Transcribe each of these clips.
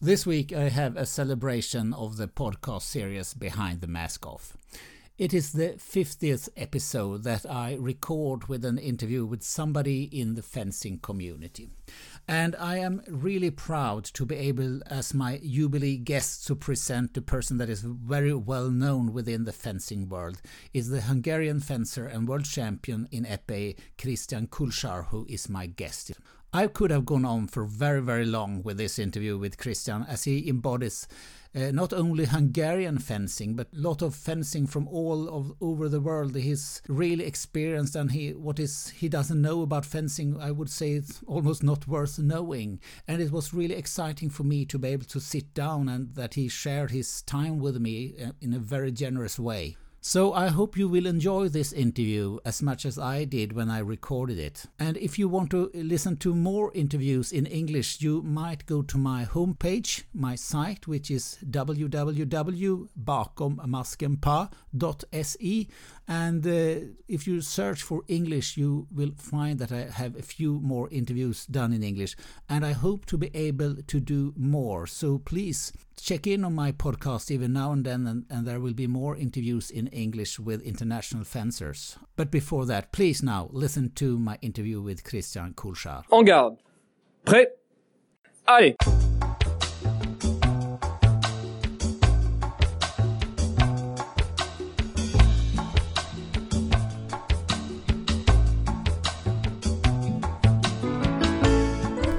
This week I have a celebration of the podcast series Behind the Mask Off. It is the 50th episode that I record with an interview with somebody in the fencing community. And I am really proud to be able, as my Jubilee guest, to present the person that is very well known within the fencing world, is the Hungarian fencer and world champion in épée, Krisztián Kulcsár, who is my guest. I could have gone on for very, very long with this interview with Krisztián, as he embodies uh, not only Hungarian fencing, but a lot of fencing from all of over the world. He's really experienced, and he what is he doesn't know about fencing, I would say it's almost not worth knowing. And it was really exciting for me to be able to sit down and that he shared his time with me uh, in a very generous way. So I hope you will enjoy this interview as much as I did when I recorded it. And if you want to listen to more interviews in English, you might go to my homepage, my site, which is www.bakommaskenpa.se and uh, if you search for English, you will find that I have a few more interviews done in English. And I hope to be able to do more. So please check in on my podcast even now and then, and, and there will be more interviews in English with international fencers. But before that, please now listen to my interview with Krisztián Kulcsár. En garde. Prêt Allez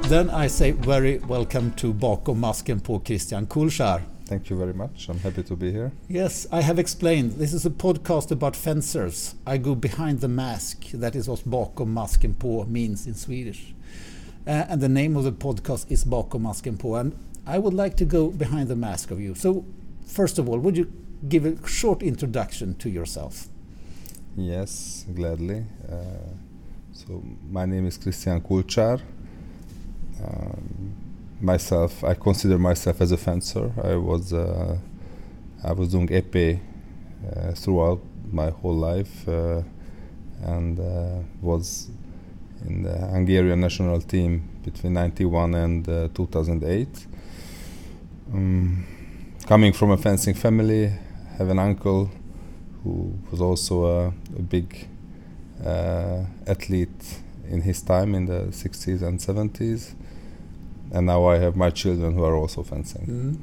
Then I say very welcome to Bakom masken på Krisztián Kulcsár. Thank you very much. I'm happy to be here. Yes, I have explained. This is a podcast about fencers. I go behind the mask. That is what bakom masken på means in Swedish. Uh, and the name of the podcast is Bakom masken på. And I would like to go behind the mask of you. So, first of all, would you give a short introduction to yourself? Yes, gladly. Uh, so, my name is Krisztián Kulcsár. Um, myself, I consider myself as a fencer. I was uh, I was doing épée uh, throughout my whole life, uh, and uh, was in the Hungarian national team between '91 and uh, 2008. Um, coming from a fencing family, have an uncle who was also a, a big uh, athlete in his time in the 60s and 70s and now I have my children who are also fencing. Mm.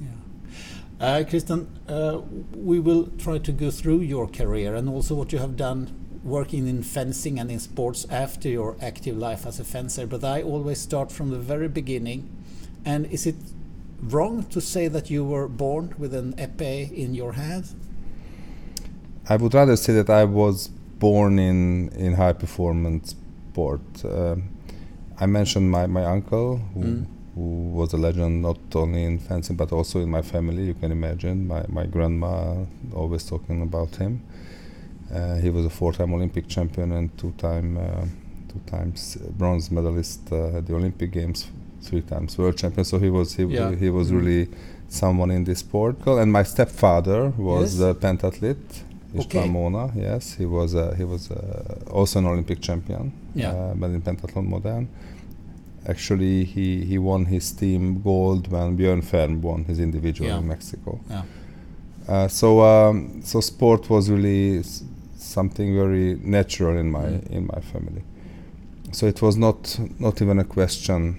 Yeah. Uh, Krisztián, uh, we will try to go through your career and also what you have done working in fencing and in sports after your active life as a fencer. But I always start from the very beginning. And is it wrong to say that you were born with an épée in your hand? I would rather say that I was born in in high performance sport. Uh, I mentioned my, my uncle, who, mm. who was a legend not only in fencing but also in my family. You can imagine my, my grandma always talking about him. Uh, he was a four-time Olympic champion and two-time uh, two times bronze medalist uh, at the Olympic Games, three times world champion. So he was he, yeah. he was mm. really someone in this sport. And my stepfather was yes. a pentathlete. Okay. Mona, yes, he was uh, he was uh, also an Olympic champion, yeah. Uh, but in pentathlon modern. Actually, he, he won his team gold when Björn Ferm won his individual yeah. in Mexico. Yeah. Uh, so um, so sport was really something very natural in my mm. in my family. So it was not not even a question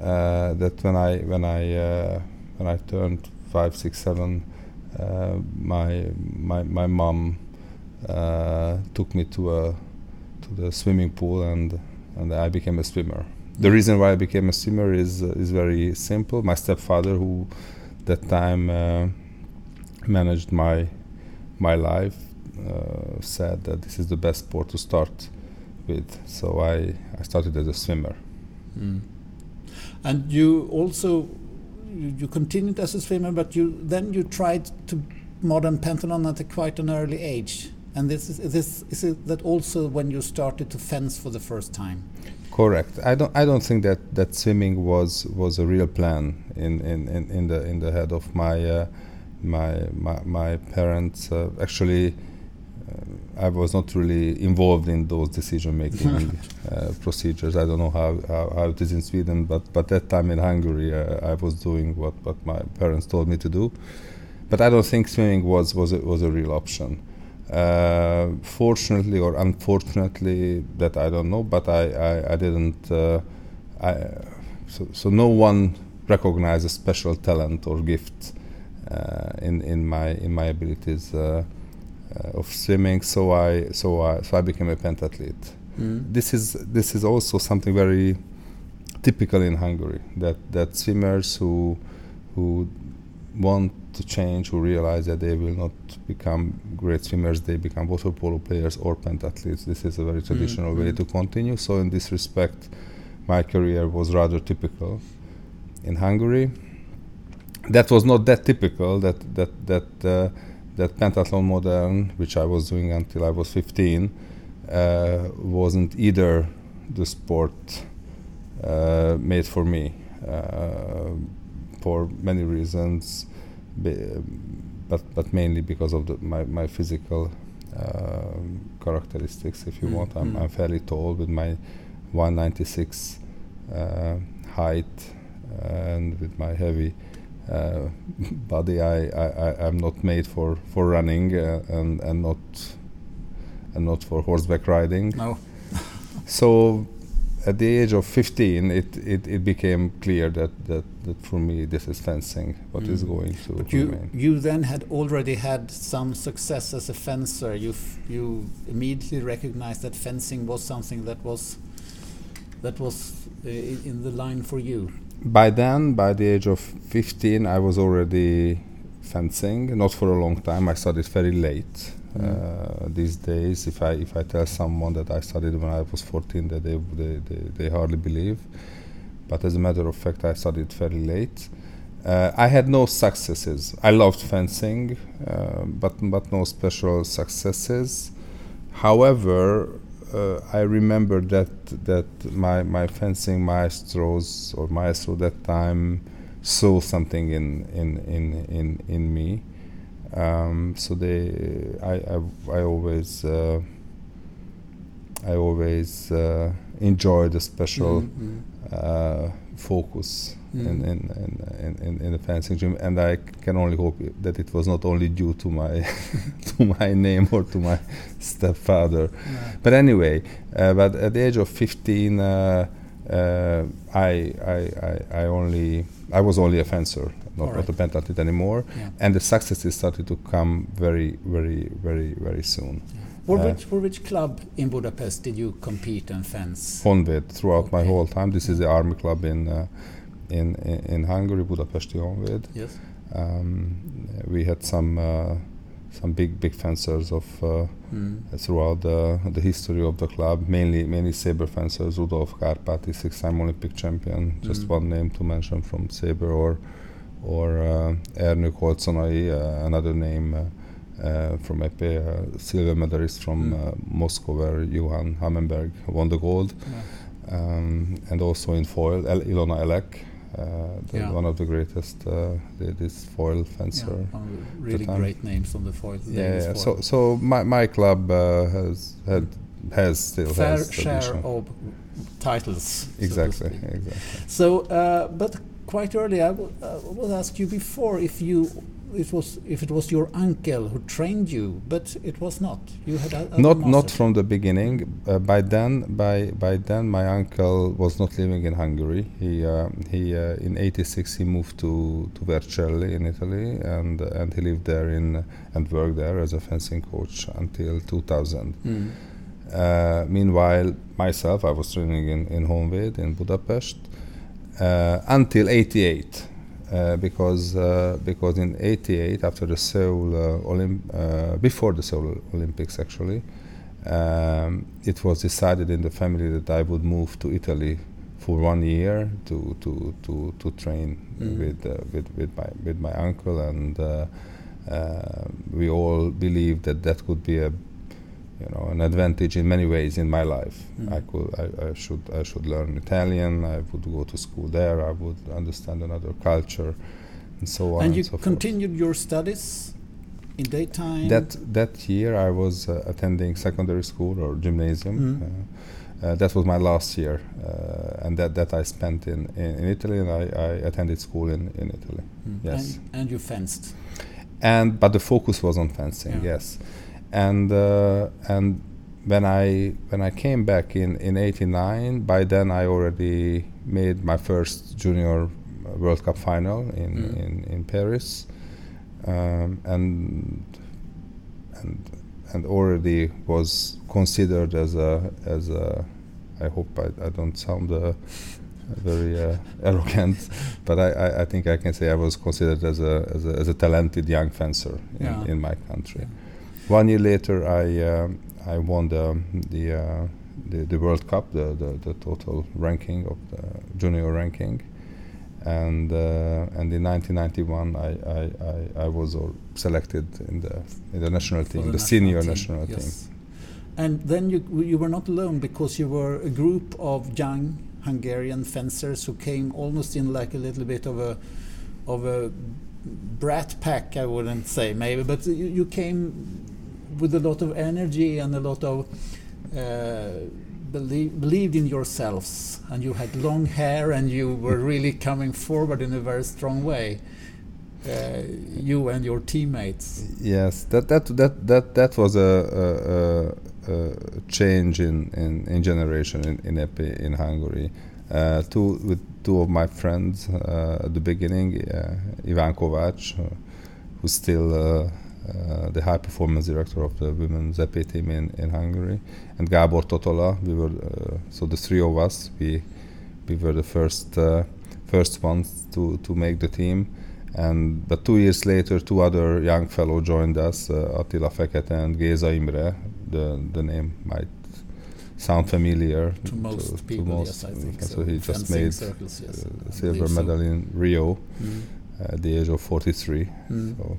uh, that when I when I uh, when I turned five six seven, uh, my my my mom uh, took me to a to the swimming pool and and I became a swimmer the reason why I became a swimmer is is very simple. My stepfather, who that time uh, managed my my life, uh, said that this is the best sport to start with. So I I started as a swimmer. Mm. And you also you, you continued as a swimmer, but you then you tried to modern pentathlon at a quite an early age. And this is this is it that also when you started to fence for the first time? Correct. I don't. I don't think that, that swimming was was a real plan in, in, in, in the in the head of my uh, my, my my parents. Uh, actually, uh, I was not really involved in those decision making uh, procedures. I don't know how, how, how, it is in Sweden, but but that time in Hungary, uh, I was doing what, what my parents told me to do. But I don't think swimming was was a, was a real option. Uh, fortunately or unfortunately, that I don't know. But I I, I didn't. Uh, I, so so no one recognized a special talent or gift uh, in in my in my abilities uh, uh, of swimming. So I so I so I became a pentathlete. Mm. This is this is also something very typical in Hungary that that swimmers who who want change, who realize that they will not become great swimmers, they become water polo players or pentathletes. This is a very traditional mm. way to continue. So in this respect, my career was rather typical in Hungary that was not that typical that that that uh, that pentathlon modern which I was doing until I was 15 uh, wasn't either the sport uh, made for me uh, for many reasons but but mainly because of the, my my physical uh, characteristics if you mm. want I'm, mm. I'm fairly tall with my 196 uh, height and with my heavy uh, body. I, I, I'm not made for, for running uh, and, and not and not for horseback riding. No. so at the age of 15, it, it, it became clear that, that, that for me this is fencing, what mm. is going to but you, remain. You then had already had some success as a fencer. You, you immediately recognized that fencing was something that was that was uh, in the line for you by then, by the age of 15, I was already fencing. Not for a long time. I started very late. Mm. Uh, these days, if I if I tell someone that I studied when I was 14, that they they, they, they hardly believe. But as a matter of fact, I studied very late. Uh, I had no successes. I loved fencing, uh, but but no special successes. However, uh, I remember that that my my fencing maestros or maestro that time saw something in in in in, in me. Um, so they I I, I always uh, I always uh, enjoyed the special mm-hmm. Uh, focus mm. in, in, in, in, the fencing gym, and I can only hope that it was not only due to my to my name or to my stepfather. But anyway, uh, but at the age of 15, uh, uh, I, I, I, I only I was only a fencer, not, right. not a pentathlete anymore, yeah. and the successes started to come very, very, very, very soon. Yeah. For, uh, which, for which club in Budapest did you compete and fence? Honvéd throughout okay. my whole time. This is the army club in uh, in, in Hungary, Budapest Honvéd. Yes. Um, we had some uh, some big big fencers of uh, mm. throughout the the history of the club. Mainly mainly saber fencers. Rudolf Karpati, six-time Olympic champion. Just mm. one name to mention from saber, or or uh, Ernő Kolczonay, uh, another name. Uh, uh, from épée, uh, silver medalist from mm. uh, Moscow, where Johan Harmenberg won the gold, yeah. um, and also in foil, El- Ilona Elek, uh, yeah. one of the greatest uh, this foil fencer. Yeah, really great names on the foil. Yeah, yeah. so so my my club uh, has had has still fair has share of titles. Exactly, so exactly. So, uh, but quite early, I will ask you before if you it was if it was your uncle who trained you, but it was not. You had not not from the beginning. Uh, by then, by by then, my uncle was not living in Hungary. He uh, he uh, in '86 he moved to to Vercelli in Italy, and and he lived there in and worked there as a fencing coach until 2000. Mm. Uh, meanwhile, myself, I was training in in Honvéd in Budapest until '88 uh, because uh, because in '88 after the Seoul uh, Olymp- uh, before the Seoul Olympics actually um, it was decided in the family that I would move to Italy for one year to to to, to train mm. with, uh, with with my with my uncle and we all believed that that could be a you know an advantage in many ways in my life. Mm. I could I, I, should I should learn Italian. I would go to school there. I would understand another culture, and so on. And you so continued forth. your studies in daytime? That that year I was uh, attending secondary school or gymnasium. Mm. Uh, uh, that was my last year, uh, and that, that I spent in, in, in Italy, and I, I attended school in, in Italy. Mm. Yes. And, and you fenced. And but the focus was on fencing, Yeah. yes. And uh, and when I when I came back in in '89, by then I already made my first junior World Cup final in Mm. in, in Paris, um, and and and already was considered as a as a. I hope I, I don't sound uh, very uh, arrogant, but I, I, I think I can say I was considered as a as a, as a talented young fencer in, Yeah. in my country. One year later, I um, I won the the, uh, the the World Cup, the, the the total ranking of the junior ranking, and uh, and in 1991 I I, I, I was selected in the in the national team, the, national senior team, national yes. team. And then you you were not alone because you were a group of young Hungarian fencers who came almost in like a little bit of a of a brat pack. I wouldn't say maybe, but you, you came with a lot of energy and a lot of uh, believe, believed in yourselves, and you had long hair and you were really coming forward in a very strong way. Uh, you and your teammates. Yes, that that that that that was a, a, a, change in, in, in generation in, in épée in Hungary. Uh, two with two of my friends uh, at the beginning, uh, Ivan Kovács, uh, who's still the high performance director of the women's épée team in, in Hungary, and Gábor Totola. We were so the three of us. We we were the first first ones to to make the team and but two years later, two other young fellow joined us, uh, Attila Fekete and Géza Imre. The the name might sound familiar to most people, most, yes, I think so. So he just made circles, yes, uh, silver believe so. medal in Rio Mm. at the age of 43. Mm. So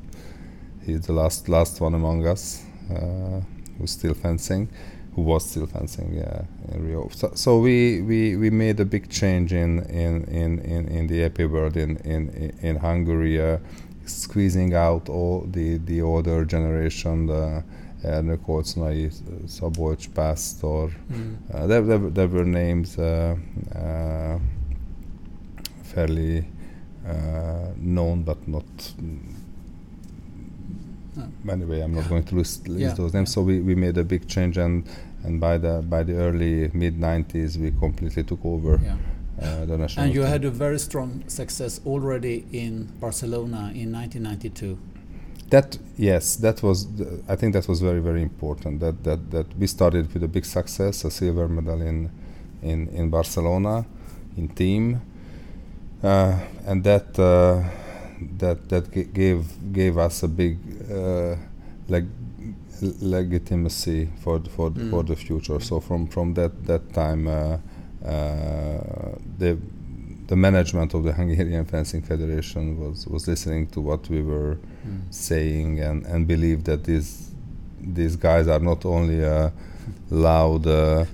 he's the last last one among us uh, who's still fencing, who was still fencing yeah, in Rio. So, so we, we, we made a big change in in, in, in, in the épée world in in in Hungary, uh, squeezing out all the the older generation. The, Ernő Kolczonay, Szabolcs Pásztor, Mm. uh, there, there, there were names uh, uh, fairly uh, known, but not. No. Anyway, I'm not going to list, list Yeah, those names. So we, we made a big change, and and by the by the early mid 90s, we completely took over Yeah. uh, the national. And you team. had a very strong success already in Barcelona in 1992. That yes, that was. The, I think that was very very important. That that that we started with a big success, a silver medal in in in Barcelona, in team, uh, and that uh, that that g- gave gave us a big uh, leg legitimacy for th- for th- for Mm. the future. So from from that that time, uh, uh, the the management of the Hungarian Fencing Federation was was listening to what we were Mm. saying and, and believe that these these guys are not only uh, loud uh, uh,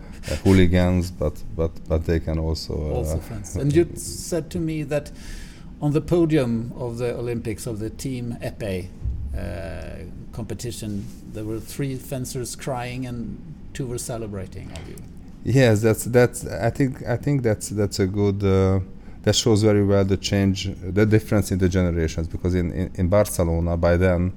hooligans but but but they can also, uh, also friends. And you said to me that on the podium of the Olympics of the Team Epee uh, competition, there were three fencers crying and two were celebrating yes that's that's I think I think that's that's a good uh, that shows very well the change the difference in the generations because in in, in Barcelona by then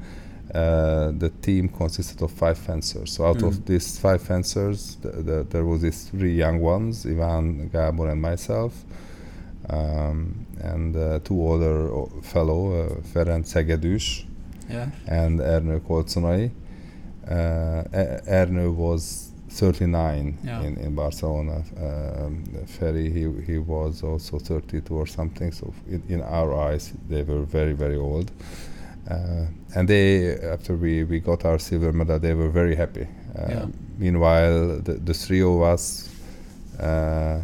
uh, the team consisted of five fencers. So out Mm. of these five fencers, th- th- there was these three young ones, Ivan, Gabor, and myself, um, and uh, two other o- fellow, uh, Ferenc Hegedűs Yeah. and Ernő Kolczonay. Uh, Ernő was 39 Yeah. in, in Barcelona. Um, Ferry, he, he was also 32 or something. So in, in our eyes, they were very, very old. Uh, and they, after we, we got our silver medal, they were very happy. Uh, Yeah. Meanwhile, the, the three of us, uh,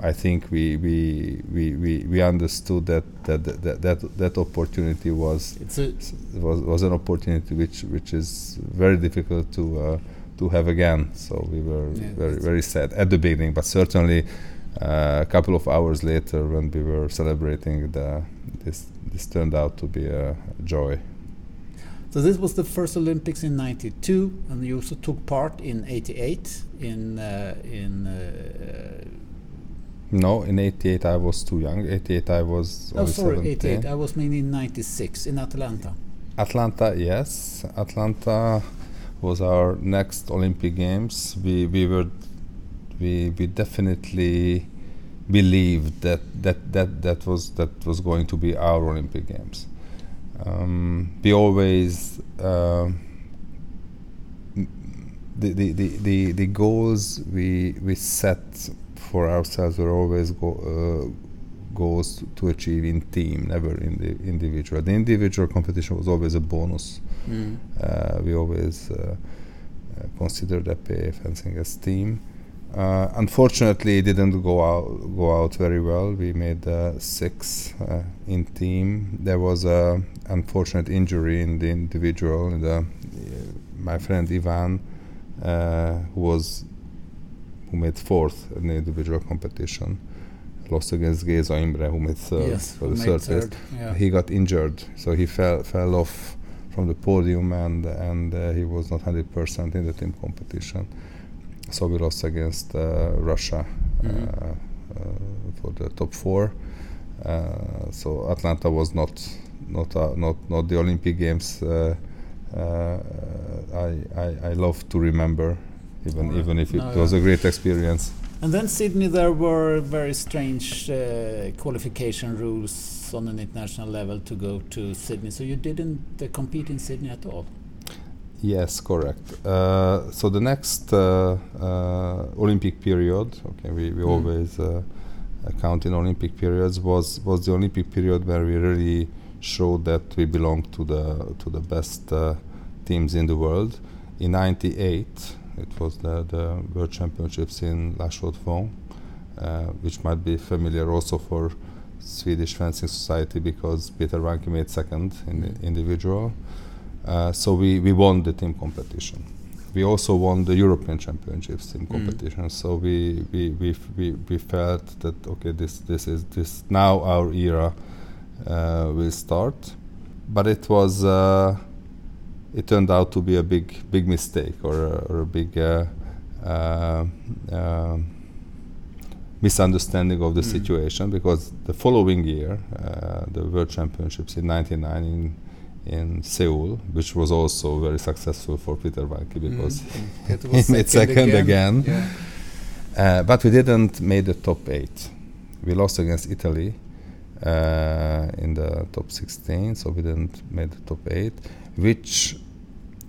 I think we, we, we, we, we understood that that, that, that that opportunity was was, was an opportunity which which is very difficult to uh, to have again. So we were Yeah, very very sad at the beginning, but certainly uh, a couple of hours later, when we were celebrating the this this turned out to be a joy. So this was the first Olympics in '92, and you also took part in '88 in uh, in. Uh, no, in '88 I was too young. '88 I was. Oh, sorry, '88. I was meaning '96 in Atlanta. Atlanta, yes. Atlanta was our next Olympic Games. We we were we we definitely believed that that that that was that was going to be our Olympic Games. Um, we always uh, the, the, the, the, the goals we we set for ourselves were always go, uh, goals to achieve in team, never in the individual. The individual competition was always a bonus. Mm. Uh, we always uh, uh considered épée fencing as team. Uh, unfortunately, it didn't go out go out very well. We made uh, six uh, in team. There was a unfortunate injury in the individual. In the, my friend Ivan, uh, who was who made fourth in the individual competition, lost against Geza Imre, who made third yes, for the third, third yeah. He got injured, so he fell fell off from the podium, and and uh, he was not hundred percent in the team competition so we lost against uh, Russia mm-hmm. Uh, for the top four. so Atlanta was not not not not the Olympic Games. I, I I love to remember, even right. even if it no, was yeah. a great experience. And then Sydney, there were very strange uh, qualification rules on an international level to go to Sydney. So you didn't uh, compete in Sydney at all. Yes, correct. Uh, so the next uh, uh, Olympic period, okay, we, we mm. always uh, count in Olympic periods, was was the Olympic period where we really showed that we belong to the to the best uh, teams in the world. In '98, it was the, the World Championships in La Chaux-de-Fonds, uh, which might be familiar also for Swedish Fencing Society because Peter Vánky made second in the mm. individual. Uh, so we, we won the team competition. We also won the European Championships team mm. competition. So we, we, we, we, we felt that okay, this this is this now our era uh, will start. But it was uh, it turned out to be a big big mistake or a, or a big uh, uh, um, misunderstanding of the mm. situation because the following year, uh, the World Championships in '99 in in Seoul, which was also very successful for Peter Vánky because mm. he made second again. again. Yeah. Uh, but we didn't make the top eight. We lost against Italy uh, in the top 16, so we didn't make the top eight, which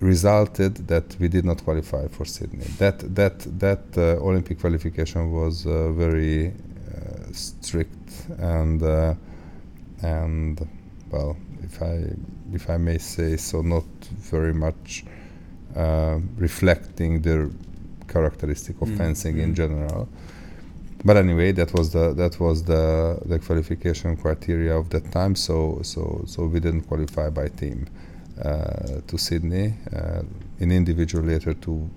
resulted that we did not qualify for Sydney. That that that uh, Olympic qualification was uh, very uh, strict and uh, and well, if I if I may say so, not very much uh, reflecting the characteristic of mm. fencing mm. in general. But anyway, that was the that was the the qualification criteria of that time. So so so we didn't qualify by team to Sydney. Uh, in individual, later two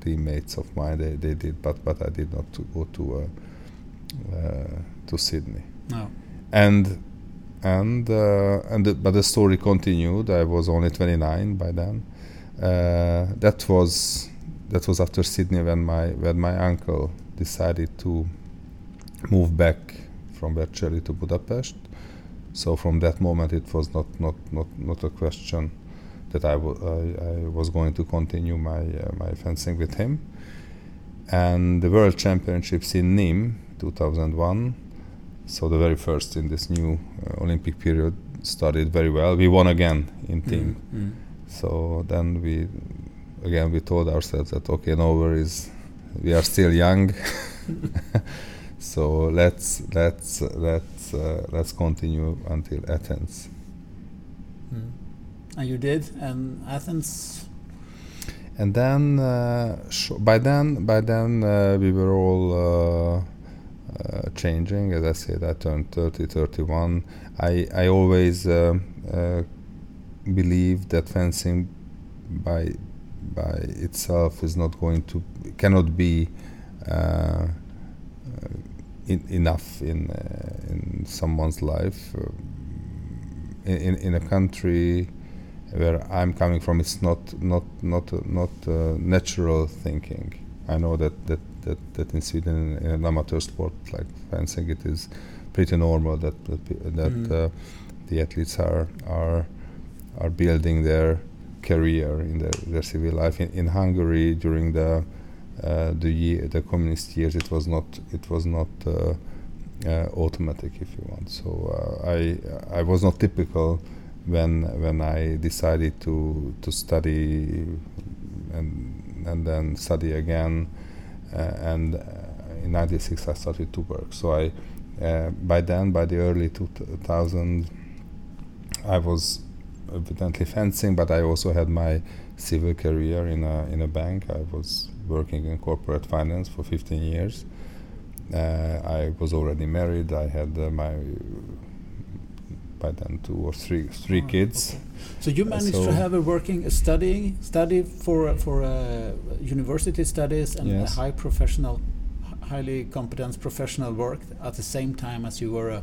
teammates of mine they, they did, but but I did not to go to uh, uh, to Sydney. No. And and uh, and the, but the story continued. I was only 29 by then. Uh, that was that was after Sydney when my when my uncle decided to move back from Vercelli to Budapest. So from that moment, it was not not not not a question that I, I, was going to continue my uh, my fencing with him. And the World Championships in Nîmes 2001 so the very first in this new uh, Olympic period started very well. We won again in mm, team. Mm-hmm. So then we again we told ourselves that okay, no worries, we are still young. so let's let's let's uh, let's continue until Athens. Mm. And you did, and Athens. And then uh, by then by then uh, we were all uh, uh, changing. As I said, I turned 30, 31. I, I always uh, uh, believe that fencing by by itself is not going to cannot be uh, in, enough in uh, in someone's life. In, in, in a country where I'm coming from, it's not not not uh, not uh, natural thinking. I know that that that, that in Sweden, in an amateur sport like fencing, it is pretty normal that that, that Mm. uh, the athletes are are are building their career in their, their civil life. In, in Hungary, during the the year, the communist years, it was not it was not uh, uh, automatic, if you want. So uh, I I was not typical when when I decided to to study and and then study again, uh, and uh, in '96 I started to work. So I uh, by then by the early 2000 I was evidently fencing, but I also had my civil career in a in a bank. I was working in corporate finance for 15 years. Uh, I was already married. I had uh, my by then two or three three Oh, kids. okay. So you managed so- to have a working, a studying, study for for uh, university studies and Yes. a high professional, highly competent professional work at the same time as you were a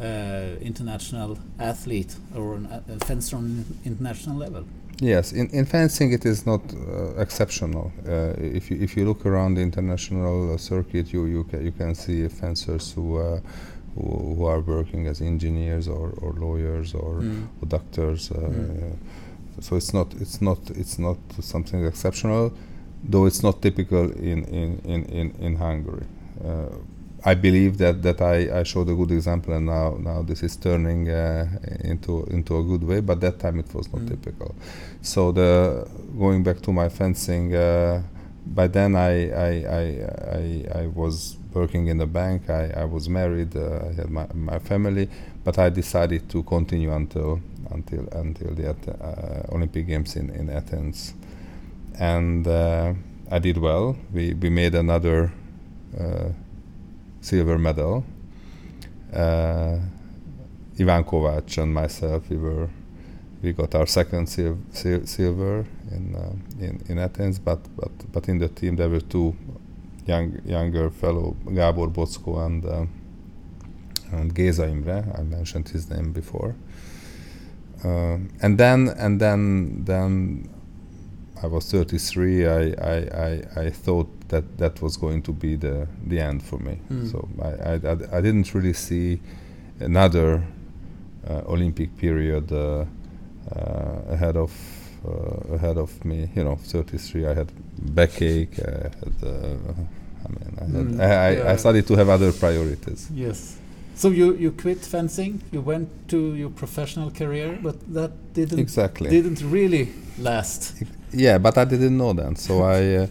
uh, international athlete or an, a fencer on international level. Yes, in, in fencing it is not uh, exceptional. Uh, if you if you look around the international uh, circuit, you you, ca- you can see fencers who, uh, who who are working as engineers or, or lawyers or, Mm. or doctors. Uh, Mm. So it's not it's not it's not something exceptional, though it's not typical in in in in, in Hungary. I believe that, that I, I showed a good example, and now now this is turning uh, into into a good way. But that time it was not Mm. typical. So the going back to my fencing, uh, by then I I, I I I was working in the bank. I, I was married. Uh, I had my, my family, but I decided to continue until until until the uh, Olympic Games in in Athens, and uh, I did well. We we made another. Uh, silver medal. Uh, Ivan Kovács and myself, we were we got our second sil- sil- silver in, uh, in in Athens, but but but in the team there were two young younger fellow Gábor Boczkó and uh, and Géza Imre. I mentioned his name before. Um, and then and then then I was 33. I, I, I, I thought that that was going to be the, the end for me. Mm. So I, I, I, I didn't really see another uh, Olympic period uh, uh, ahead of uh, ahead of me. You know, 33. I had backache. I had. Uh, I mean, I, had, Mm, I, I, yeah. I started to have other priorities. Yes. So you, you quit fencing. You went to your professional career, but that didn't Exactly. didn't really last. Yeah, but I didn't know then, So I, uh,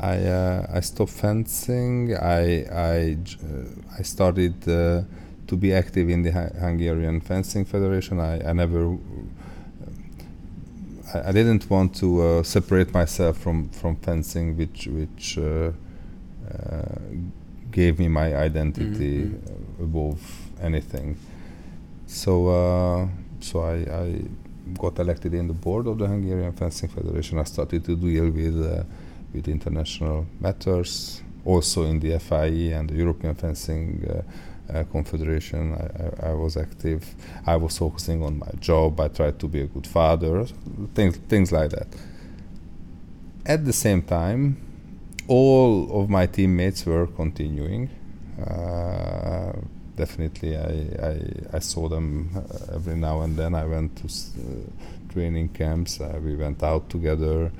I, uh, I stopped fencing. I, I, uh, I started uh, to be active in the Hu- Hungarian Fencing Federation. I, I never, I, I didn't want to uh, separate myself from from fencing, which which uh, uh, gave me my identity Mhm. uh, above anything. So, uh, so I, I got elected in the board of the Hungarian Fencing Federation. I started to deal with uh, with international matters, also in the FIE and the European Fencing uh, uh, Confederation. I, I, I was active. I was focusing on my job. I tried to be a good father, things things like that. At the same time, all of my teammates were continuing. Uh, definitely, I, I, I saw them uh, every now and then. I went to s- uh, training camps. Uh, we went out together.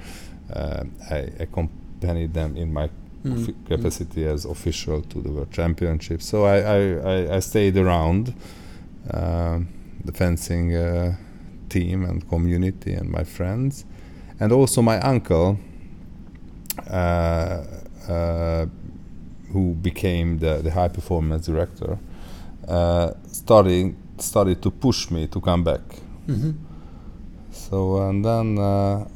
Uh, I accompanied them in my Mm, offi- mm. capacity as official to the World Championship. So I, I, I, I stayed around the fencing uh, team and community and my friends, and also my uncle, who became the, the high performance director, uh, starting started to push me to come back. Mhm. So and then uh,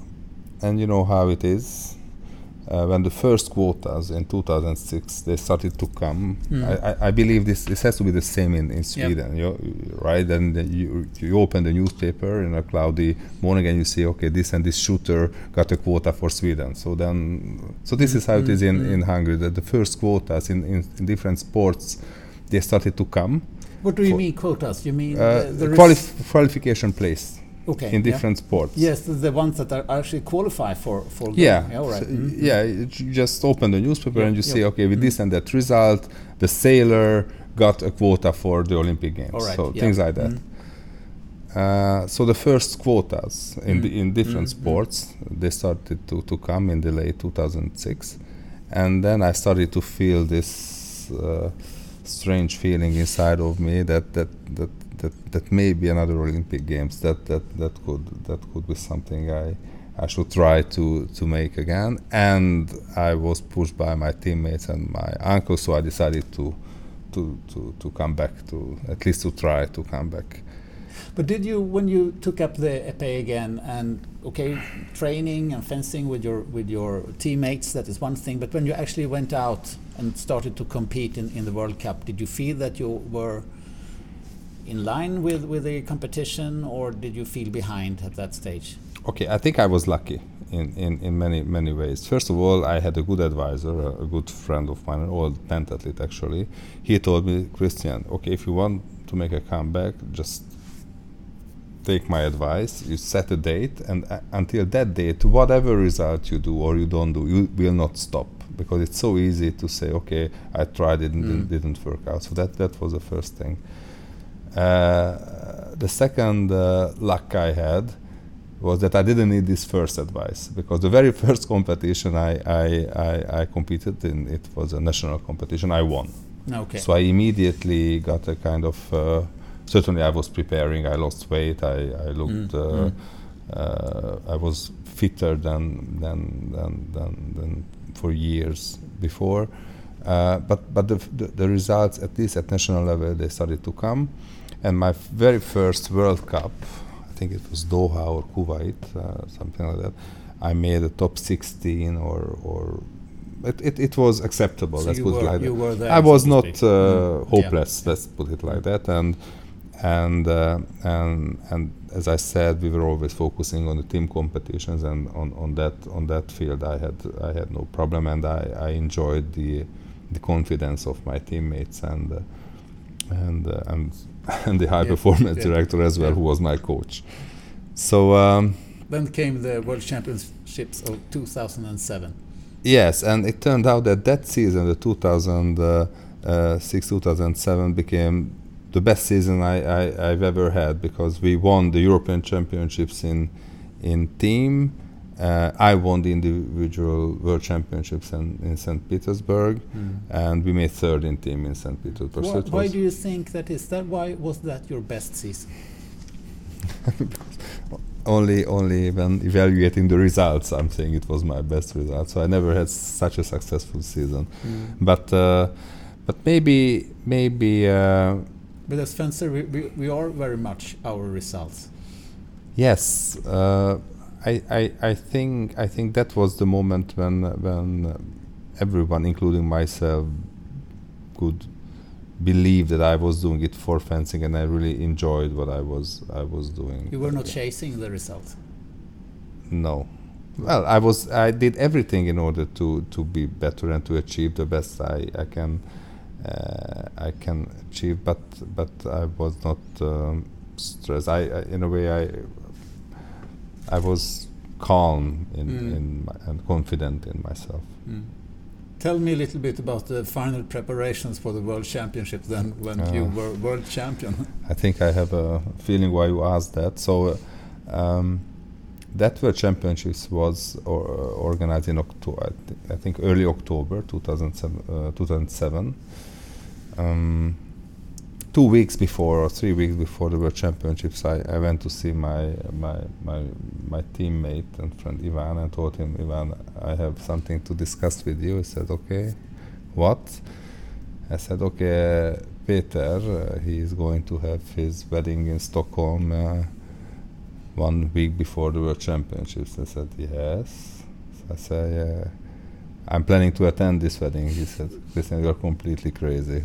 and you know how it is. Uh, when the first quotas in 2006 they started to come, Mm. I, I, I believe this this has to be the same in, in Sweden, you, right? And then you you open the newspaper in a cloudy morning and you see, okay, this and this shooter got a quota for Sweden. So then, so this is how it is in, Mm, in. Hungary. That the first quotas in, in, in different sports they started to come. What do you mean quotas? You mean Uh, the, the qualif- qualification place. Okay. in yeah. different sports. Yes, the, ones that are actually qualify for for. Yeah, all right. so, Mhm. yeah. You just open the newspaper Yeah, and you yeah. see, okay, with Mhm. this and that result, the sailor got a quota for the Olympic Games. All right. So yeah. things like that. Mhm. Uh, so the first quotas in the, in different Mm, mm. sports they started to, to come in the late 2006, and then I started to feel this uh, strange feeling inside of me that that that that, that maybe another Olympic Games that, that that could that could be something I I should try to to make again. And I was pushed by my teammates and my uncle, so I decided to to to, to come back to at least to try to come back. But did you, when you took up the épée again, and okay, training and fencing with your with your teammates, that is one thing. But when you actually went out and started to compete in, in the World Cup, did you feel that you were in line with with the competition, or did you feel behind at that stage? Okay, I think I was lucky in, in, in many many ways. First of all, I had a good advisor, a, a good friend of mine, an old pentathlete actually. He told me, Krisztián, okay, if you want to make a comeback, just take my advice. You set a date, and uh, until that date, whatever result you do or you don't do, you will not stop because it's so easy to say, okay, I tried it and Mm. didn't, didn't work out. So that that was the first thing. Uh, the second uh, luck I had was that I didn't need this first advice because the very first competition I, I, I, I competed in, it was a national competition, I won. Okay. So I immediately got a kind of, uh, certainly I was preparing, I lost weight, I, I looked, Mm, uh, mm. uh, I was fitter than, than, than, than, than for years before. Uh, but but the, the, the results, at least at national level, they started to come. And my very first World Cup, I think it was Doha or Kuwait, uh, something like that. I made a top 16 or or it, it, it was acceptable. So let's you put were, it like that. there. I was not uh, Mm. Yeah. hopeless. Let's put it like that. And and uh, and and as I said, we were always focusing on the team competitions, and on, on that on that field, I had I had no problem, and I, I enjoyed the the confidence of my teammates and uh, and uh, and and the high Yeah, performance yeah, director as well, yeah. who was my coach. So. Um, Then came the World Championships of 2007. Yes, and it turned out that that season, the 2006 2007, became the best season I, I, I've ever had because we won the European Championships in in team. Uh, I won the individual World Championships in, in St. Petersburg, and we made third in team in St. Petersburg. So Why, it why do you think that is? That why was that your best season? only only when evaluating the results, I'm saying it was my best result. So I never had such a successful season. But uh, but maybe maybe uh, But as fencer, we, we, we are very much our results. yes. I, I I think I think that was the moment when when everyone, including myself, could believe that I was doing it for fencing, and I really enjoyed what I was I was doing. You were not chasing the result. No. Well, I was. I did everything in order to to be better and to achieve the best I I can uh, I can achieve. But but I was not um, stressed. I, I in a way I I was calm in Mm. in my, and confident in myself. Tell me a little bit about the final preparations for the World Championship Then, when you Uh. were world champion. I think I have a feeling why you asked that. So, uh, um, that World Championships was or, uh, organized in October, I think early October 2007. Uh, 2007. Um, two weeks before or three weeks before the World Championships, I, I went to see my my my my teammate and friend Ivan and told him, Ivan, I have something to discuss with you. He said, Okay, what? I said, okay, Peter, uh, he is going to have his wedding in Stockholm uh, one week before the World Championships. I said, yes. So I said. I'm planning to attend this wedding. He said, Krisztián, you're completely crazy.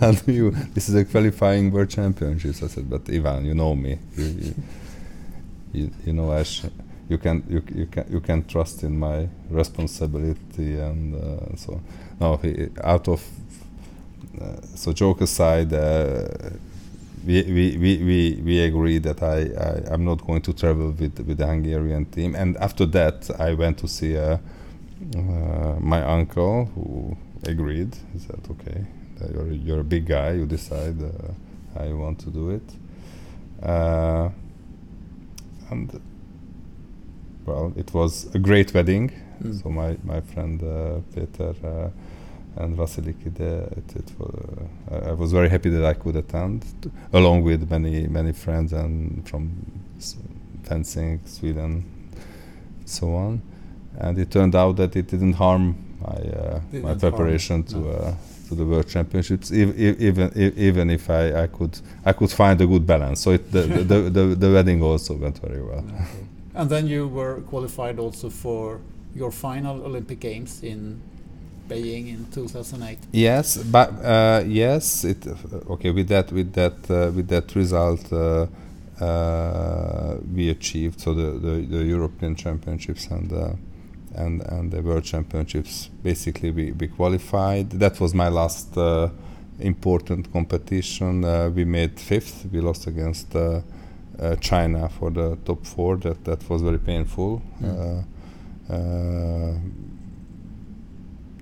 You? This is a qualifying World Championships. I said, but Ivan, you know me. You, you, you, you know, Ash, you can you, you can you can trust in my responsibility and uh, so. No, he, out of uh, so joke aside, uh, we, we, we, we, we agreed that I, I I'm not going to travel with with the Hungarian team. And after that, I went to see uh, uh, my uncle who agreed. He said, "Okay, you're you're a big guy. You decide uh, how you want to do it." Uh, and well, it was a great wedding. Mm. So my my friend uh, Peter uh, and Vasiliki, there, it, it was, uh, I- was very happy that I could attend, t- along with many many friends and from fencing, Sweden, so on. And it turned out that it didn't harm my uh, Didn't my harm, preparation to no. uh, to the World Championships, ev- ev- even even if I, I could I could find a good balance. So it, the, the, the, the wedding also went very well. And then you were qualified also for your final Olympic Games in Beijing in 2008. Yes, but uh, yes, it okay with that with that uh, with that result uh, uh, we achieved so the, the, the European Championships and uh, and and the World Championships basically we, we qualified. That was my last uh, important competition. Uh, we made fifth. We lost against uh, uh, China for the top four. That that was very painful. Mm. Uh, uh,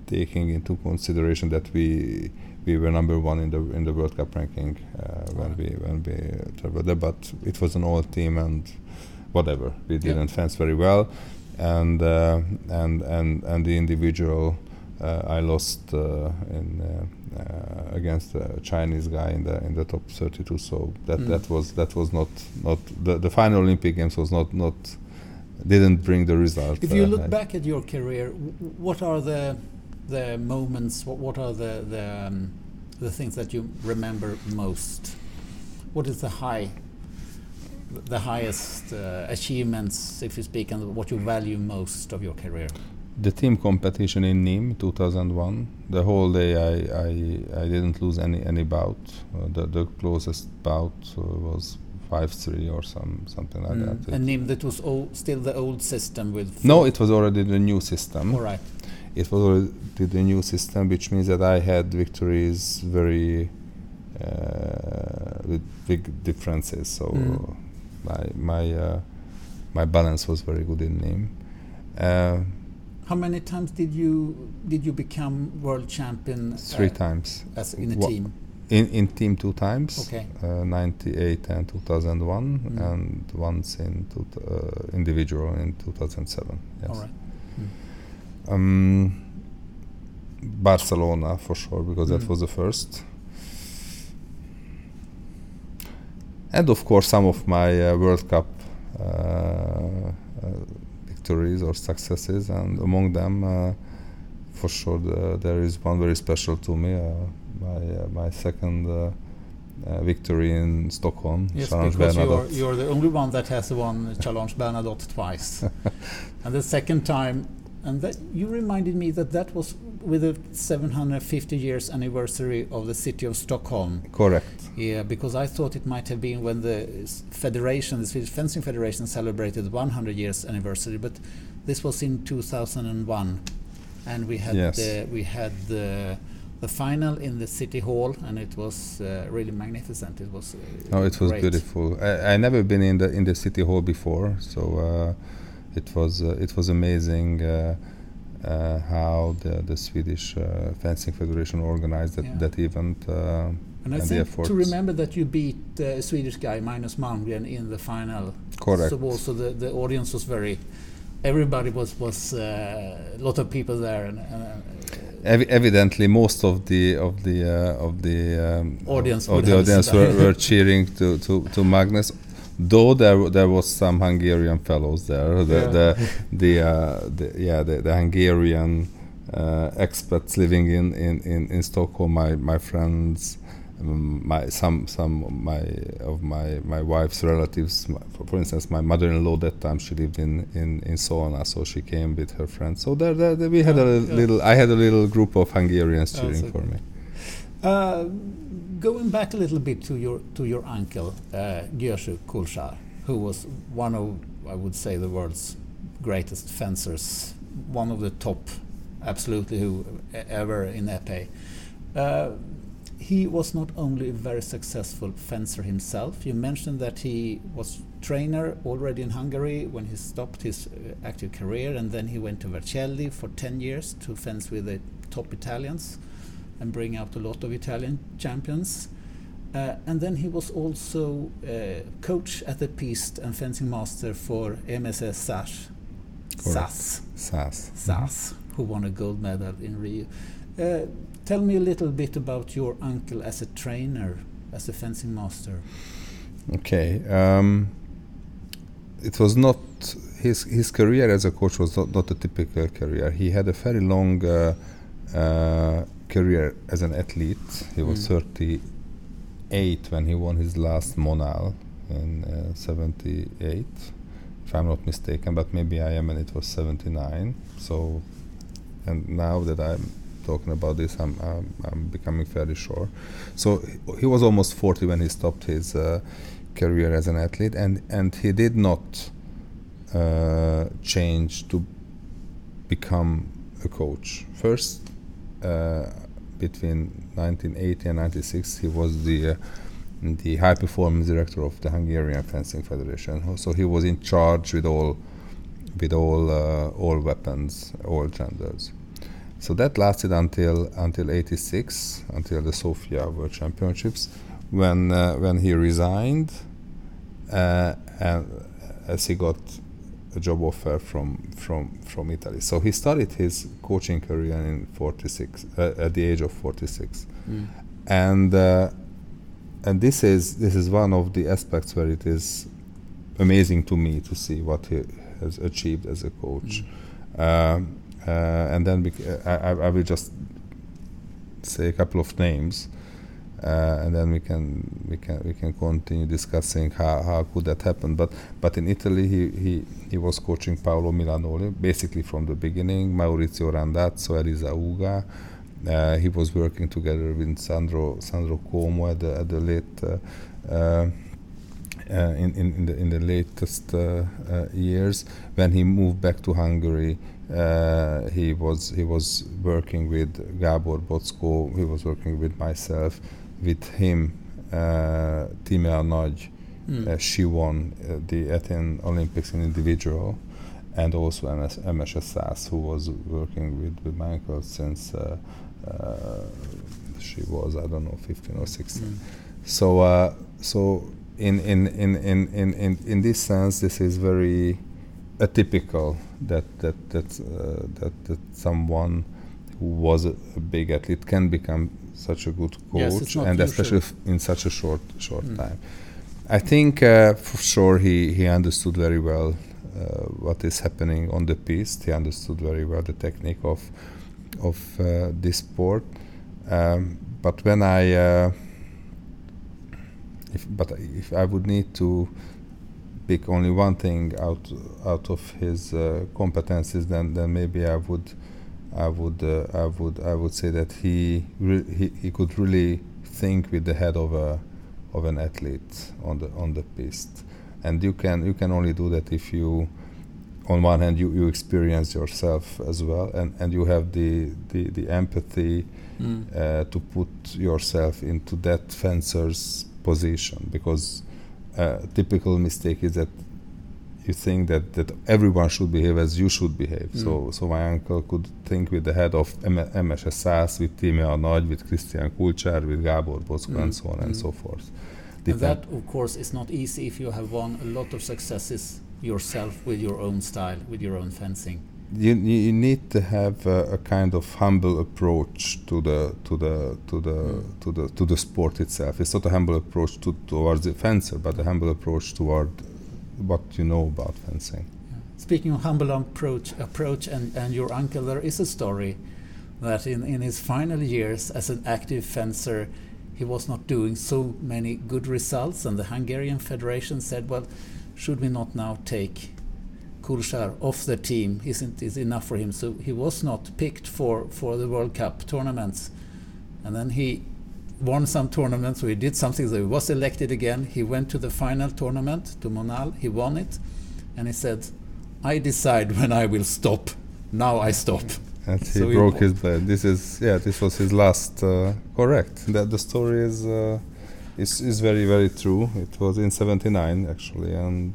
taking into consideration that we we were number one in the in the World Cup ranking uh, when Right. we when we traveled there, but it was an all team and whatever we didn't fence very well, and uh, and and and the individual uh, I lost uh, in uh, uh, against a Chinese guy in the in the top 32. So that Mm. that was that was not not the the final Olympic Games was not not didn't bring the result. If you look I- back at your career, w- what are the the moments? What, what are the the um, the things that you remember most? What is the high, the highest uh, achievements, if you speak, and what you value most of your career? The team competition in Nîmes 2001. The whole day I, I, I didn't lose any any bout. Uh, the, the closest bout uh, was five three or some something like Mm. that. And Nim, that was still the old system with. no, it was already the new system. All right. It was already the new system, which means that I had victories very uh, with big differences. So Mm. My my uh, my balance was very good in him. Uh, How many times did you did you become world champion? three uh, times. As in a Wha- team. In in team two times. Okay. Uh, 98 and 2001 Mm. and once in two, uh, individual in 2007 yes All right. um, Barcelona for sure because Mm. that was the first and of course some of my uh, World Cup uh, uh, victories or successes and among them uh, for sure the, there is one very special to me uh, my uh, my second uh, uh, victory in Stockholm Yes, Challenge because you're, you're, the only one that has won Challenge Bernadotte twice. and the second time, and that you reminded me that that was with the 750 years anniversary of the city of Stockholm. correct Yeah, because I thought it might have been when the federation, the Swedish Fencing Federation, celebrated 100 years anniversary, but this was in 2001, and we had Yes. the we had the the final in the city hall, and it was uh, really magnificent. It was. Uh, No, it was great. beautiful. I, I never been in the in the city hall before, so uh, it was uh, it was amazing uh, how the the Swedish uh, fencing federation organized that, Yeah. that event. Uh, And I and the think to remember that you beat uh, a Swedish guy, Magnus Malmgren, in the final. Correct. So also the, the audience was very. Everybody was was uh, a lot of people there, and uh, Evi- evidently, most of the of the uh, of the um, Audience of the audience were, were cheering to, to, to Magnus. Though there there was some Hungarian fellows there, the Yeah. the, the, uh, the yeah the, the Hungarian uh, expats living in, in, in, in Stockholm, my my friends, um, my some some of my of my my wife's relatives. For, for instance, my mother-in-law that time she lived in in in Solna, so she came with her friends. So there, there, there we had Yeah, a yeah. little. I had a little group of Hungarians Oh, cheering so for me. Uh, going back a little bit to your to your uncle uh, Kulcsár, who was one of I would say the world's greatest fencers, one of the top, absolutely who ever in épée. Uh, he was not only a very successful fencer himself. You mentioned that he was trainer already in Hungary when he stopped his uh, active career, and then he went to Vercelli for 10 years to fence with the top Italians and bring out a lot of Italian champions. Uh, and then he was also uh, coach at the piste and fencing master for Emese Szász. Szász. Szász. Szász, who won a gold medal in Rio. Uh, tell me a little bit about your uncle as a trainer, as a fencing master. Okay. Um, it was not his his career as a coach was not, not a typical career. He had a very long uh, uh, career as an athlete. He was Mm. 38 when he won his last Monal in uh, 78, if I'm not mistaken. But maybe I am, and it was 79. So, and now that I'm talking about this, I'm I'm, I'm becoming fairly sure. So he- was almost 40 when he stopped his uh, career as an athlete, and and he did not uh, change to become a coach. First, between 1980 and 96, he was the uh, the high performance director of the Hungarian Fencing Federation. So he was in charge with all with all uh, all weapons, all genders. So that lasted until until 86, until the Sofia World Championships, when uh, when he resigned, uh, and as he got a job offer from from from Italy. So he started his coaching career in 46 uh, at the age of 46, and uh, and this is this is one of the aspects where it is amazing to me to see what he has achieved as a coach. Um, uh, and then bec- I I will just say a couple of names, uh, and then we can we can we can continue discussing how, how could that happen. But but in Italy he, he, he was coaching Paolo Milanoli basically from the beginning. Maurizio Randazzo, Elisa Uga. Uh, he was working together with Sandro Sandro Cuomo at the at the late. Uh, uh, uh, in, in, in the in the latest uh, years, when he moved back to Hungary, uh, he was he was working with Gábor Boczkó, He was working with myself. With him, uh, Tímea Nagy, Mm. uh, she won uh, the Athens Olympics in individual, and also MS, Emese Szász, who was working with, with uncle since uh, uh, she was I don't know 15 or 16. Mm. So uh, so in in, in, in, in, in in this sense, this is very atypical that that that uh, that, that someone who was a big athlete can become such a good coach, Yes, and especially in such a short short Mm. time. I think uh, for sure he, he understood very well uh, what is happening on the piste. He understood very well the technique of of uh, this sport. Um, but when I uh, if but if I would need to pick only one thing out out of his uh, competencies, then then maybe I would I would uh, I would I would say that he, re- he he could really think with the head of a of an athlete on the on the piste, and you can you can only do that if you on one hand you, you experience yourself as well and, and you have the, the, the empathy Mm. uh, to put yourself into that fencer's position because uh, typical mistake is that you think that, that everyone should behave as you should behave. So Mm. so my uncle could think with the head of M- Emese Szász, with Tímea Nagy, with Krisztián Kulcsár, with Gábor and Mm, so on and mm. so forth. And Depend- that, of course, is not easy if you have won a lot of successes yourself with your own style, with your own fencing. you, you you need to have a, a kind of humble approach to the to the to the Mm. to the to the sport itself. It's not a humble approach to, towards the fencer, but a humble approach toward what you know about fencing. Speaking of humble approach, approach and, and your uncle, there is a story that in, in his final years as an active fencer, he was not doing so many good results, and the Hungarian Federation said, "Well, should we not now take Kulcsár off the team? Isn't it enough for him?" So he was not picked for for the World Cup tournaments, and then he won some tournaments. So he did something. So he was elected again. He went to the final tournament to Monal. He won it, and he said, "I decide when I will stop. Now I stop." and he So he broke wa- his blade. This is yeah, this was his last. Uh, correct. That the story is uh, is is very very true. It was in '79 actually, and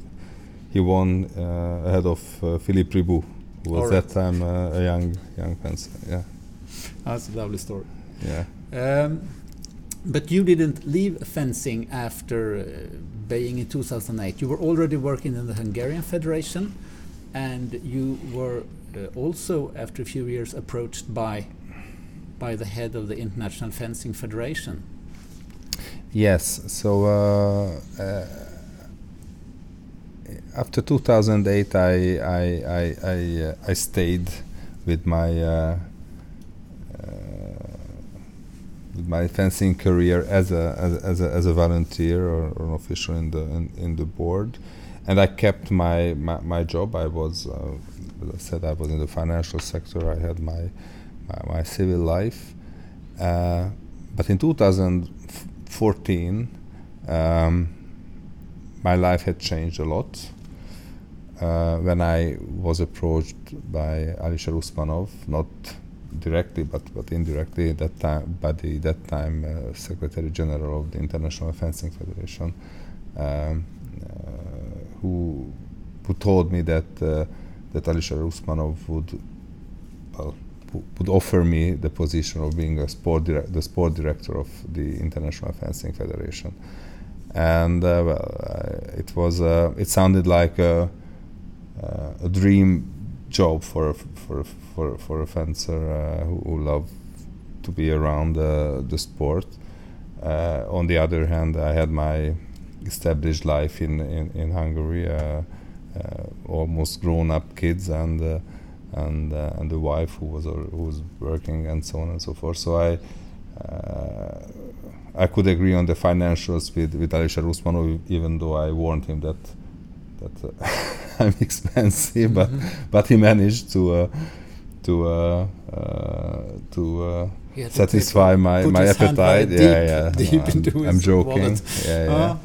he won uh, ahead of uh, Philippe Riboud, who was Alright. that time uh, a young young fencer. Yeah, That's a lovely story. yeah. Um, but you didn't leave fencing after uh, Beijing in 2008. You were already working in the Hungarian Federation, and you were uh, also, after a few years, approached by by the head of the International Fencing Federation. Yes. So uh, uh, after 2008, I I I I, uh, I stayed with my uh, uh, with my fencing career as a as, as a as a volunteer or, or an official in the in, in the board, and I kept my my, my job. I was, uh, as I said, I was in the financial sector. I had my my, my civil life, uh, but in 2014, um, my life had changed a lot. Uh, when I was approached by Alisher Usmanov, not directly but, but indirectly that time by the that time uh, Secretary General of the International Fencing Federation, um, uh, who who told me that uh, that Alisher Usmanov would well, would offer me the position of being a sport the sport director of the International Fencing Federation, and uh, well, uh, it was uh, it sounded like a, uh, a dream job for for for a- for a fencer uh, who, who loved to be around uh, the sport. Uh, on the other hand, I had my established life in in, in Hungary, uh, uh, almost grown up kids and. Uh, and uh, and the wife who was who was working and so on and so forth. So I uh, I could agree on the financials with with Alisher Usmanov, even though I warned him that that uh, I'm expensive, but Mhm. but he managed to uh, to uh, uh, to uh, to satisfy my my his hand very appetite. deep- yeah, yeah. deep I'm, into I'm joking. wallet. Yeah, yeah. Ah,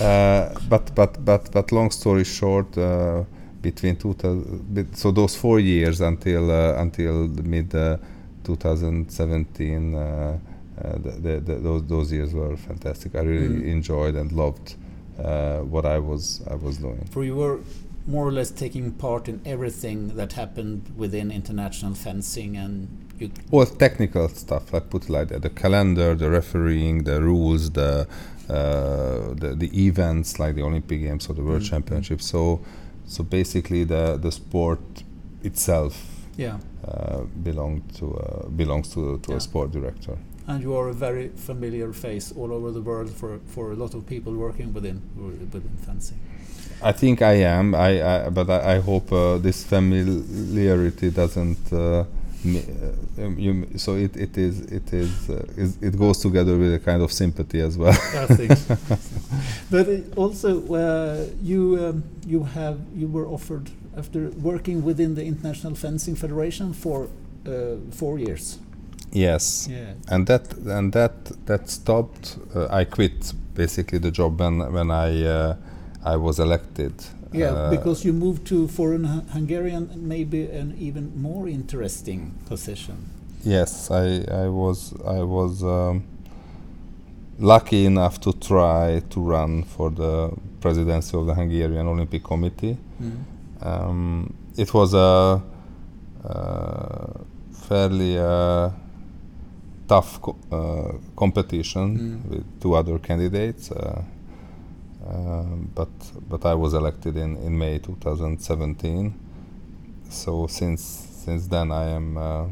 Uh, but but but but long story short, uh, between 2000, bet- so those four years until uh, until the mid uh, 2017, uh, uh, the, the, the, those those years were fantastic. I really Mm. enjoyed and loved uh, what I was I was doing. for you were more or less taking part in everything that happened within international fencing, and you All technical stuff, like put it like that, the calendar, the refereeing, the rules, the uh, the, the events like the Olympic Games or the World Mm. Championship. So so basically the the sport itself yeah. uh, belong to uh, belongs to to Yeah. a sport director. And you are a very familiar face all over the world for, for a lot of people working within within fencing. I think I am. I, I but I, I hope uh, this familiarity doesn't. Uh, uh, um, you, so it, it is it is, uh, is it goes together with a kind of sympathy as well. I think. but also, uh, you um, you have you were offered after working within the International Fencing Federation for uh, four years. yes, Yeah. and that and that that stopped. Uh, I quit basically the job when when I uh, I was elected. Yeah, Uh, because you moved to foreign Hu- Hungarian, maybe an even more interesting position. Yes, I, I was I was um, lucky enough to try to run for the presidency of the Hungarian Olympic Committee. Um, it was a, uh fairly uh, tough co- uh, competition Mm. with two other candidates, uh, um, but but I was elected in, in May 2017. So since since then I am uh,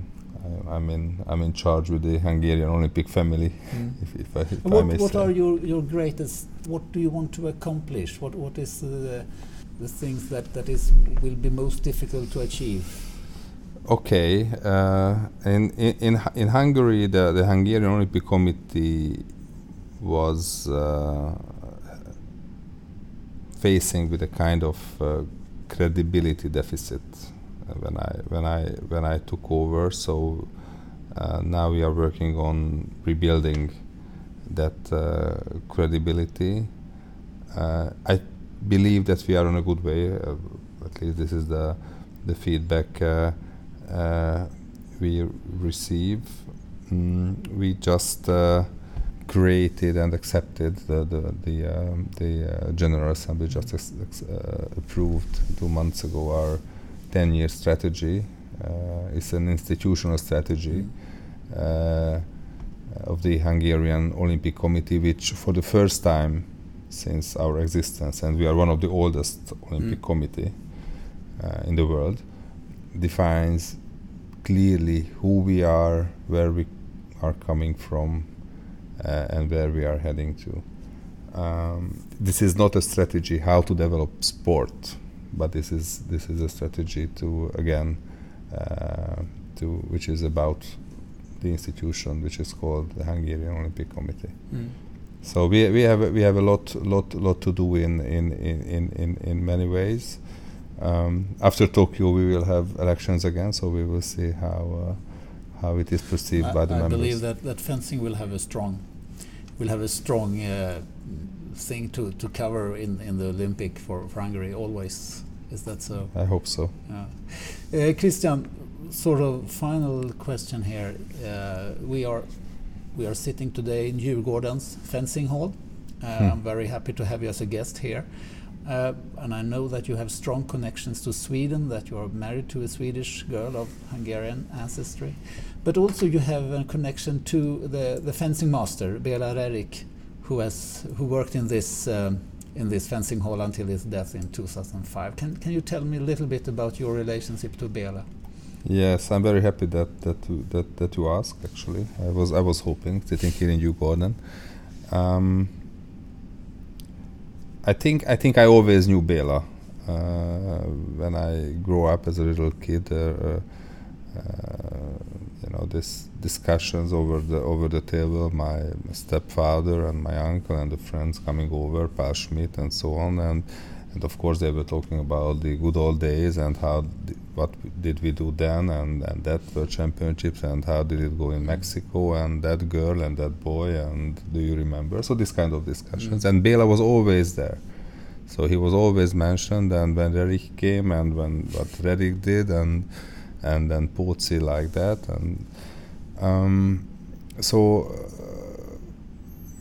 I, I'm in I'm in charge with the Hungarian Olympic family, if, if I, if I What, may what are your, your greatest? What do you want to accomplish? What what is the the things that that is will be most difficult to achieve? Okay, uh, in, in in in Hungary, the the Hungarian Olympic Committee was uh, facing with a kind of uh, credibility deficit uh, when I when I when I took over. So uh, now we are working on rebuilding that uh, credibility. I believe that we are on a good way. At least this is the the feedback. We receive, mm, we just created and accepted the the the, um, the uh, General Assembly just ex- ex- uh, approved two months ago our 10-year strategy. Uh, it's an institutional strategy. Uh, of the Hungarian Olympic Committee, which for the first time since our existence, and we are one of the oldest Olympic Mm. committee uh, in the world, defines clearly who we are, where we are coming from, and where we are heading to. Um, this is not a strategy how to develop sport, but this is this is a strategy to again uh, to which is about the institution which is called the Hungarian Olympic Committee. Mm. So we we have a- we have a lot lot lot to do in in in in, in, in many ways. Um, after Tokyo, we will have elections again, so we will see how uh, how it is perceived I, by the I members. I believe that, that fencing will have a strong will have a strong uh, thing to, to cover in, in the Olympic for, for Hungary always. Is that so? I hope so. Yeah. Uh, Krisztián, sort of final question here. Uh, we are we are sitting today in Djurgården's fencing hall. Uh, Hmm. I'm very happy to have you as a guest here. Uh, and I know that you have strong connections to Sweden, that you are married to a Swedish girl of Hungarian ancestry. But also you have a connection to the, the fencing master, Bela Rerrich, who has who worked in this um, in this fencing hall until his death in 2005. Can can you tell me a little bit about your relationship to Bela? Yes, I'm very happy that that that that you asked. Actually, I was I was hoping sitting here in Djurgården. Um, I think I think I always knew Bela. Uh, when I grew up as a little kid, uh, uh, you know, this discussions over the over the table, my stepfather and my uncle and the friends coming over, Pál Schmitt and so on, and and of course they were talking about the good old days and how what did we do then and and that world championships and how did it go in Mexico and that girl and that boy and do you remember? So this kind of discussions mm. and Bela was always there. So he was always mentioned, and when Rerrich came, and when what Rerrich did, and and then Pozzi like that, and um, so uh,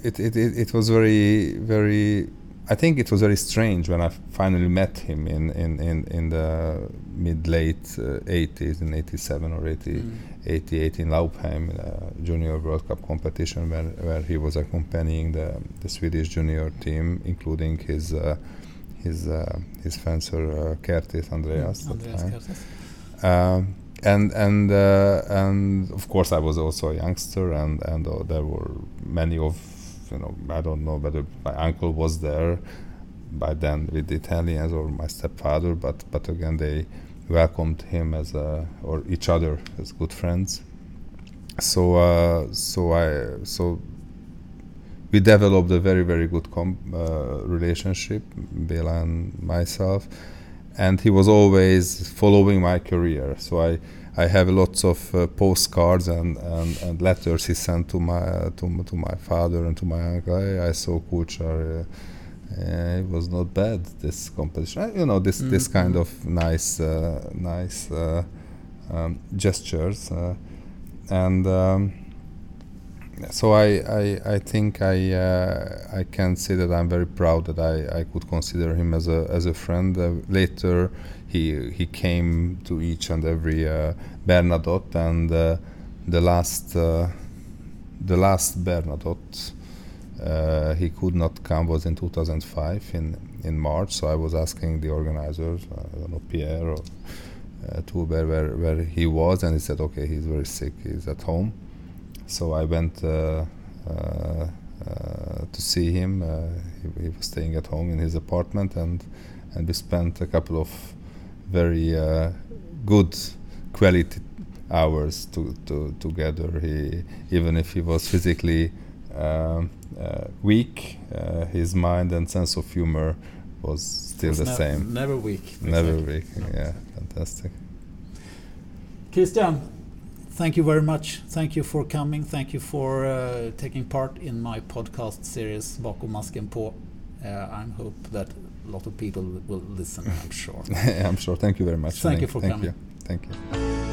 it, it, it it was very very. I think it was very strange when I finally met him in in in, in the mid late uh, 80s in 87 or 80, 88 in Laupheim, uh, Junior World Cup competition, where, where he was accompanying the, the Swedish junior team, including his uh, his uh, his fencer uh, Kertész Andreas. the Andreas. Um, and and uh, and of course I was also a youngster, and and uh, there were many of you know I don't know whether my uncle was there by then with the Italians or my stepfather, but but again they welcomed him as a or each other as good friends. So uh, so I so we developed a very very good com- uh, relationship, Bela and myself, and he was always following my career. So I I have lots of uh, postcards and, and, and letters he sent to my uh, to, to my father and to my uncle. I, I saw Kuchar. Uh, uh, it was not bad this competition. You know this this Mm, kind mm. of nice uh, nice uh, um, gestures, uh, and um, so I, I I think I uh, I can say that I'm very proud that I, I could consider him as a as a friend. Uh, later, he he came to each and every uh, Bernadotte, and uh, the last uh, the last Bernadotte uh, he could not come was in 2005 in in March. So I was asking the organizers, I don't know Pierre or uh, Tuber where where he was, and he said, okay, he's very sick, he's at home. So I went uh, uh, uh, to see him. Uh, he, he was staying at home in his apartment, and and we spent a couple of very uh, good quality hours to, to together. He even if he was physically um, uh, weak, uh, his mind and sense of humor was still Was the same. Never weak. Never exactly. weak. No. Yeah, fantastic. Krisztián, thank you very much. Thank you for coming. Thank you for uh, taking part in my podcast series Bakom masken på. Uh, I hope that a lot of people will listen, I'm sure. I'm sure. Thank you very much. Thank you for Thank coming. you. Thank you.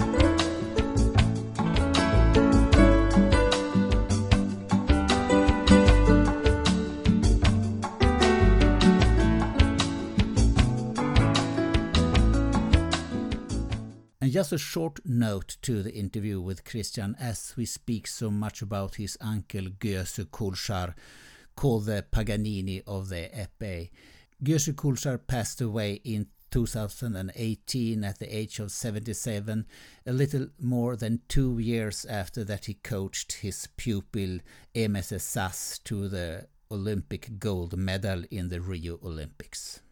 Just a short note to the interview with Krisztián as we speak so much about his uncle Győző Kulcsár, called the Paganini of the épée. Győző Kulcsár passed away in 2018 at the age of 77, a little more than two years after that he coached his pupil Emese Szász to the Olympic gold medal in the Rio Olympics.